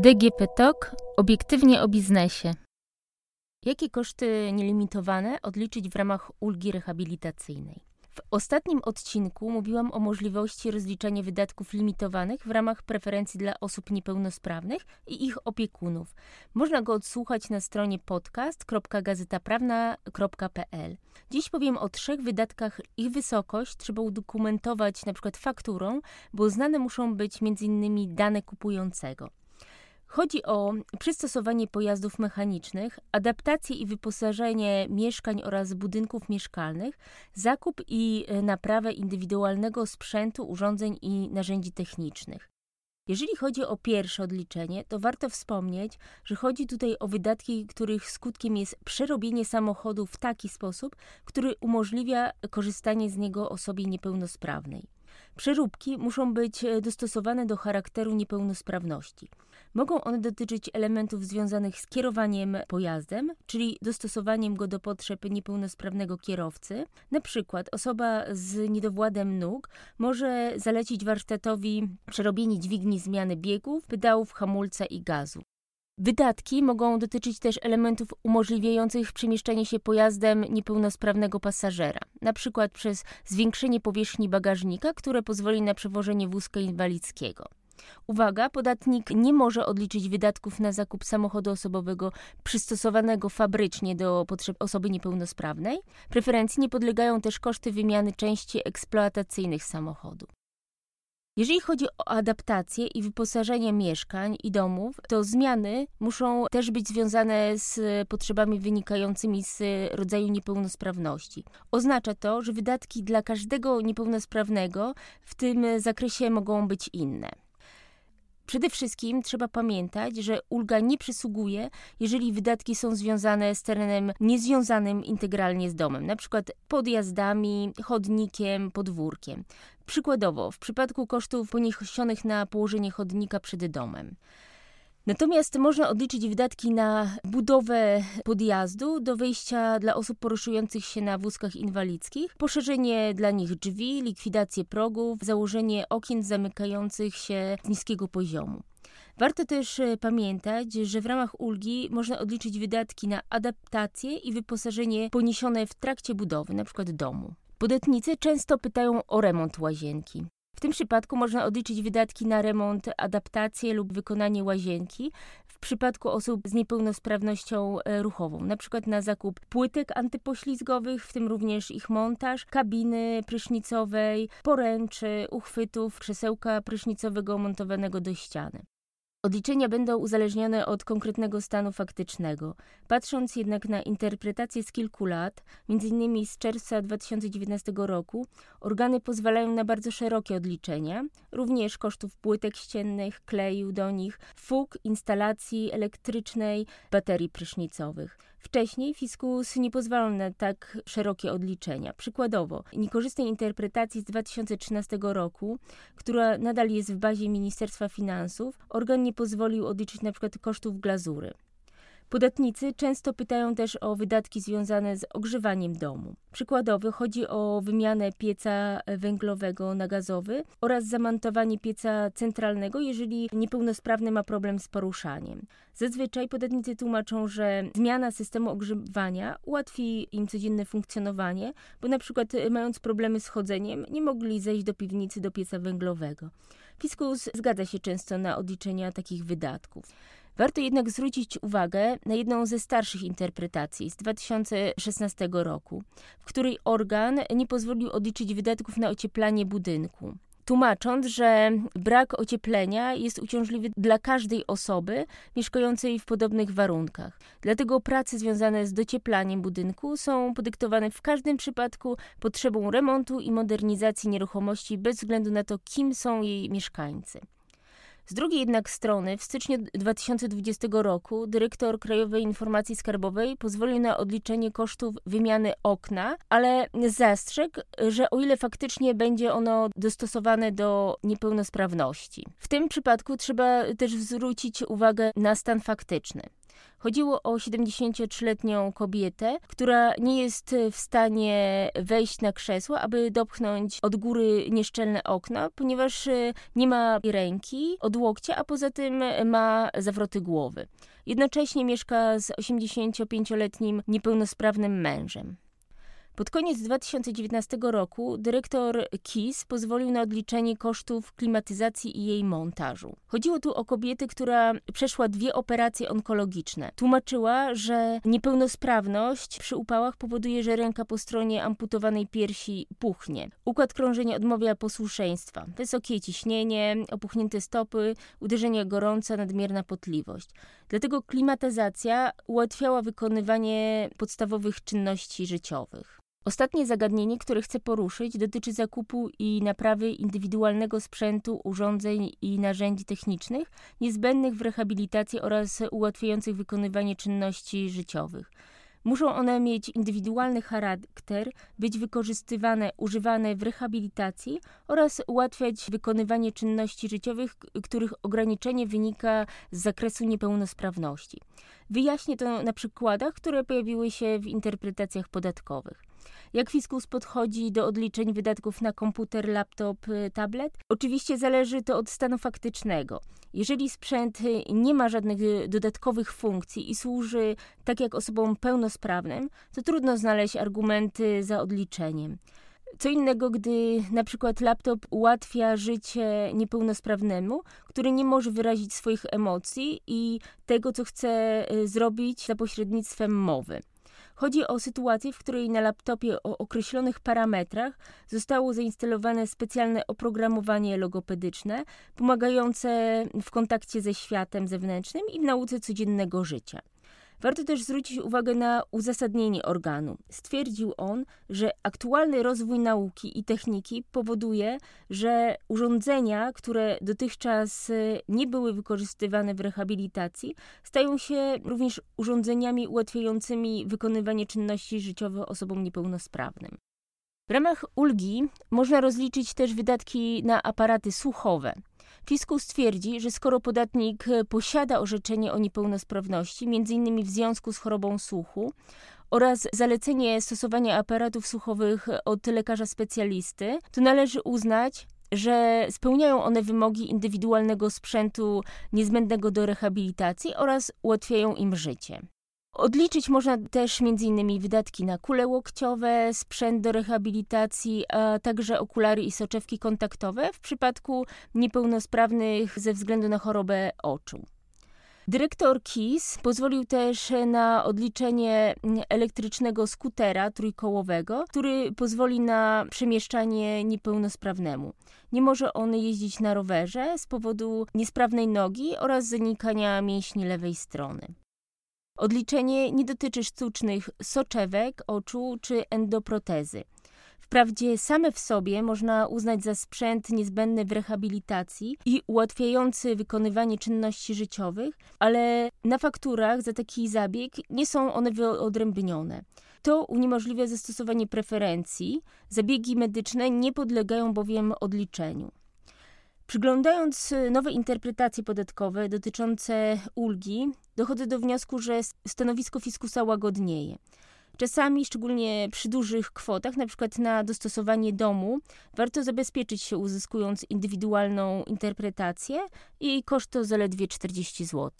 DGP TOK obiektywnie o biznesie. Jakie koszty nielimitowane odliczyć w ramach ulgi rehabilitacyjnej? W ostatnim odcinku mówiłam o możliwości rozliczania wydatków limitowanych w ramach preferencji dla osób niepełnosprawnych i ich opiekunów. Można go odsłuchać na stronie podcast.gazetaprawna.pl. Dziś powiem o trzech wydatkach. Ich wysokość trzeba udokumentować np. fakturą, bo znane muszą być m.in. dane kupującego. Chodzi o przystosowanie pojazdów mechanicznych, adaptację i wyposażenie mieszkań oraz budynków mieszkalnych, zakup i e, naprawę indywidualnego sprzętu, urządzeń i narzędzi technicznych. Jeżeli chodzi o pierwsze odliczenie, to warto wspomnieć, że chodzi tutaj o wydatki, których skutkiem jest przerobienie samochodu w taki sposób, który umożliwia korzystanie z niego osobie niepełnosprawnej. Przeróbki muszą być e, dostosowane do charakteru niepełnosprawności. Mogą one dotyczyć elementów związanych z kierowaniem pojazdem, czyli dostosowaniem go do potrzeb niepełnosprawnego kierowcy. Na przykład osoba z niedowładem nóg może zalecić warsztatowi przerobienie dźwigni zmiany biegów, pedałów, hamulca i gazu. Wydatki mogą dotyczyć też elementów umożliwiających przemieszczanie się pojazdem niepełnosprawnego pasażera, przykład przez zwiększenie powierzchni bagażnika, które pozwoli na przewożenie wózka inwalidzkiego. Uwaga, podatnik nie może odliczyć wydatków na zakup samochodu osobowego przystosowanego fabrycznie do potrzeb osoby niepełnosprawnej. Preferencji nie podlegają też koszty wymiany części eksploatacyjnych samochodu. Jeżeli chodzi o adaptację i wyposażenie mieszkań i domów, to zmiany muszą też być związane z potrzebami wynikającymi z rodzaju niepełnosprawności. Oznacza to, że wydatki dla każdego niepełnosprawnego w tym zakresie mogą być inne. Przede wszystkim trzeba pamiętać, że ulga nie przysługuje, jeżeli wydatki są związane z terenem niezwiązanym integralnie z domem, np. podjazdami, chodnikiem, podwórkiem. Przykładowo, w przypadku kosztów poniesionych na położenie chodnika przed domem. Natomiast można odliczyć wydatki na budowę podjazdu do wejścia dla osób poruszających się na wózkach inwalidzkich, poszerzenie dla nich drzwi, likwidację progów, założenie okien zamykających się z niskiego poziomu. Warto też e, pamiętać, że w ramach ulgi można odliczyć wydatki na adaptację i wyposażenie poniesione w trakcie budowy, np. domu. Podatnicy często pytają o remont łazienki. W tym przypadku można odliczyć wydatki na remont, adaptację lub wykonanie łazienki w przypadku osób z niepełnosprawnością e, ruchową, na przykład na zakup płytek antypoślizgowych, w tym również ich montaż, kabiny prysznicowej, poręczy, uchwytów, krzesełka prysznicowego montowanego do ściany. Odliczenia będą uzależnione od konkretnego stanu faktycznego. Patrząc jednak na interpretację z kilku lat, m.in. z czerwca 2019 roku, organy pozwalają na bardzo szerokie odliczenia, również kosztów płytek ściennych, kleju do nich, fug, instalacji elektrycznej, baterii prysznicowych. Wcześniej fiskus nie pozwalał na tak szerokie odliczenia. Przykładowo, niekorzystnej interpretacji z 2013 roku, która nadal jest w bazie Ministerstwa Finansów, organ nie pozwolił odliczyć np. kosztów glazury. Podatnicy często pytają też o wydatki związane z ogrzewaniem domu. Przykładowo chodzi o wymianę pieca węglowego na gazowy oraz zamontowanie pieca centralnego, jeżeli niepełnosprawny ma problem z poruszaniem. Zazwyczaj podatnicy tłumaczą, że zmiana systemu ogrzewania ułatwi im codzienne funkcjonowanie, bo na przykład mając problemy z chodzeniem, nie mogli zejść do piwnicy do pieca węglowego. Fiskus zgadza się często na odliczenia takich wydatków. Warto jednak zwrócić uwagę na jedną ze starszych interpretacji z 2016 roku, w której organ nie pozwolił odliczyć wydatków na ocieplanie budynku tłumacząc, że brak ocieplenia jest uciążliwy dla każdej osoby mieszkającej w podobnych warunkach. Dlatego prace związane z docieplaniem budynku są podyktowane w każdym przypadku potrzebą remontu i modernizacji nieruchomości bez względu na to, kim są jej mieszkańcy. Z drugiej jednak strony, w styczniu 2020 roku dyrektor Krajowej Informacji Skarbowej pozwolił na odliczenie kosztów wymiany okna, ale zastrzegł, że o ile faktycznie będzie ono dostosowane do niepełnosprawności. W tym przypadku trzeba też zwrócić uwagę na stan faktyczny. Chodziło o 73-letnią kobietę, która nie jest w stanie wejść na krzesło, aby dopchnąć od góry nieszczelne okno, ponieważ e, nie ma ręki, od łokcia, a poza tym ma zawroty głowy. Jednocześnie mieszka z 85-letnim niepełnosprawnym mężem. Pod koniec 2019 roku dyrektor KIS pozwolił na odliczenie kosztów klimatyzacji i jej montażu. Chodziło tu o kobietę, która przeszła dwie operacje onkologiczne. Tłumaczyła, że niepełnosprawność przy upałach powoduje, że ręka po stronie amputowanej piersi puchnie. Układ krążenia odmawia posłuszeństwa. Wysokie ciśnienie, opuchnięte stopy, uderzenie gorąca, nadmierna potliwość. Dlatego klimatyzacja ułatwiała wykonywanie podstawowych czynności życiowych. Ostatnie zagadnienie, które chcę poruszyć, dotyczy zakupu i naprawy indywidualnego sprzętu, urządzeń i narzędzi technicznych niezbędnych w rehabilitacji oraz ułatwiających wykonywanie czynności życiowych. Muszą one mieć indywidualny charakter, być wykorzystywane, używane w rehabilitacji oraz ułatwiać wykonywanie czynności życiowych, których ograniczenie wynika z zakresu niepełnosprawności. Wyjaśnię to na przykładach, które pojawiły się w interpretacjach podatkowych. Jak fiskus podchodzi do odliczeń wydatków na komputer, laptop, y, tablet? Oczywiście zależy to od stanu faktycznego. Jeżeli sprzęt y, nie ma żadnych y, dodatkowych funkcji i służy tak jak osobom pełnosprawnym, to trudno znaleźć argumenty za odliczeniem. Co innego, gdy na przykład laptop ułatwia życie niepełnosprawnemu, który nie może wyrazić swoich emocji i tego, co chce zrobić za pośrednictwem mowy. Chodzi o sytuację, w której na laptopie o określonych parametrach zostało zainstalowane specjalne oprogramowanie logopedyczne, pomagające w kontakcie ze światem zewnętrznym i w nauce codziennego życia. Warto też zwrócić uwagę na uzasadnienie organu. Stwierdził on, że aktualny rozwój nauki i techniki powoduje, że urządzenia, które dotychczas y, nie były wykorzystywane w rehabilitacji, stają się również urządzeniami ułatwiającymi wykonywanie czynności życiowych osobom niepełnosprawnym. W ramach ulgi można rozliczyć też wydatki na aparaty słuchowe. Fiskus twierdzi, że skoro podatnik e, posiada orzeczenie o niepełnosprawności, m.in. w związku z chorobą słuchu, oraz zalecenie stosowania aparatów słuchowych od lekarza specjalisty, to należy uznać, że spełniają one wymogi indywidualnego sprzętu niezbędnego do rehabilitacji oraz ułatwiają im życie. Odliczyć można też m.in. wydatki na kule łokciowe, sprzęt do rehabilitacji, a także okulary i soczewki kontaktowe w przypadku niepełnosprawnych ze względu na chorobę oczu. Dyrektor KIS pozwolił też na odliczenie elektrycznego skutera trójkołowego, który pozwoli na przemieszczanie niepełnosprawnemu. Nie może on jeździć na rowerze z powodu niesprawnej nogi oraz zanikania mięśni lewej strony. Odliczenie nie dotyczy sztucznych soczewek, oczu czy endoprotezy. Wprawdzie same w sobie można uznać za sprzęt niezbędny w rehabilitacji i ułatwiający wykonywanie czynności życiowych, ale na fakturach za taki zabieg nie są one wyodrębnione. To uniemożliwia zastosowanie preferencji. Zabiegi medyczne nie podlegają bowiem odliczeniu. Przyglądając y, nowe interpretacje podatkowe dotyczące ulgi, dochodzę do wniosku, że stanowisko fiskusa łagodnieje. Czasami, szczególnie przy dużych kwotach, na przykład na dostosowanie domu, warto zabezpieczyć się uzyskując indywidualną interpretację i koszt to zaledwie 40 zł.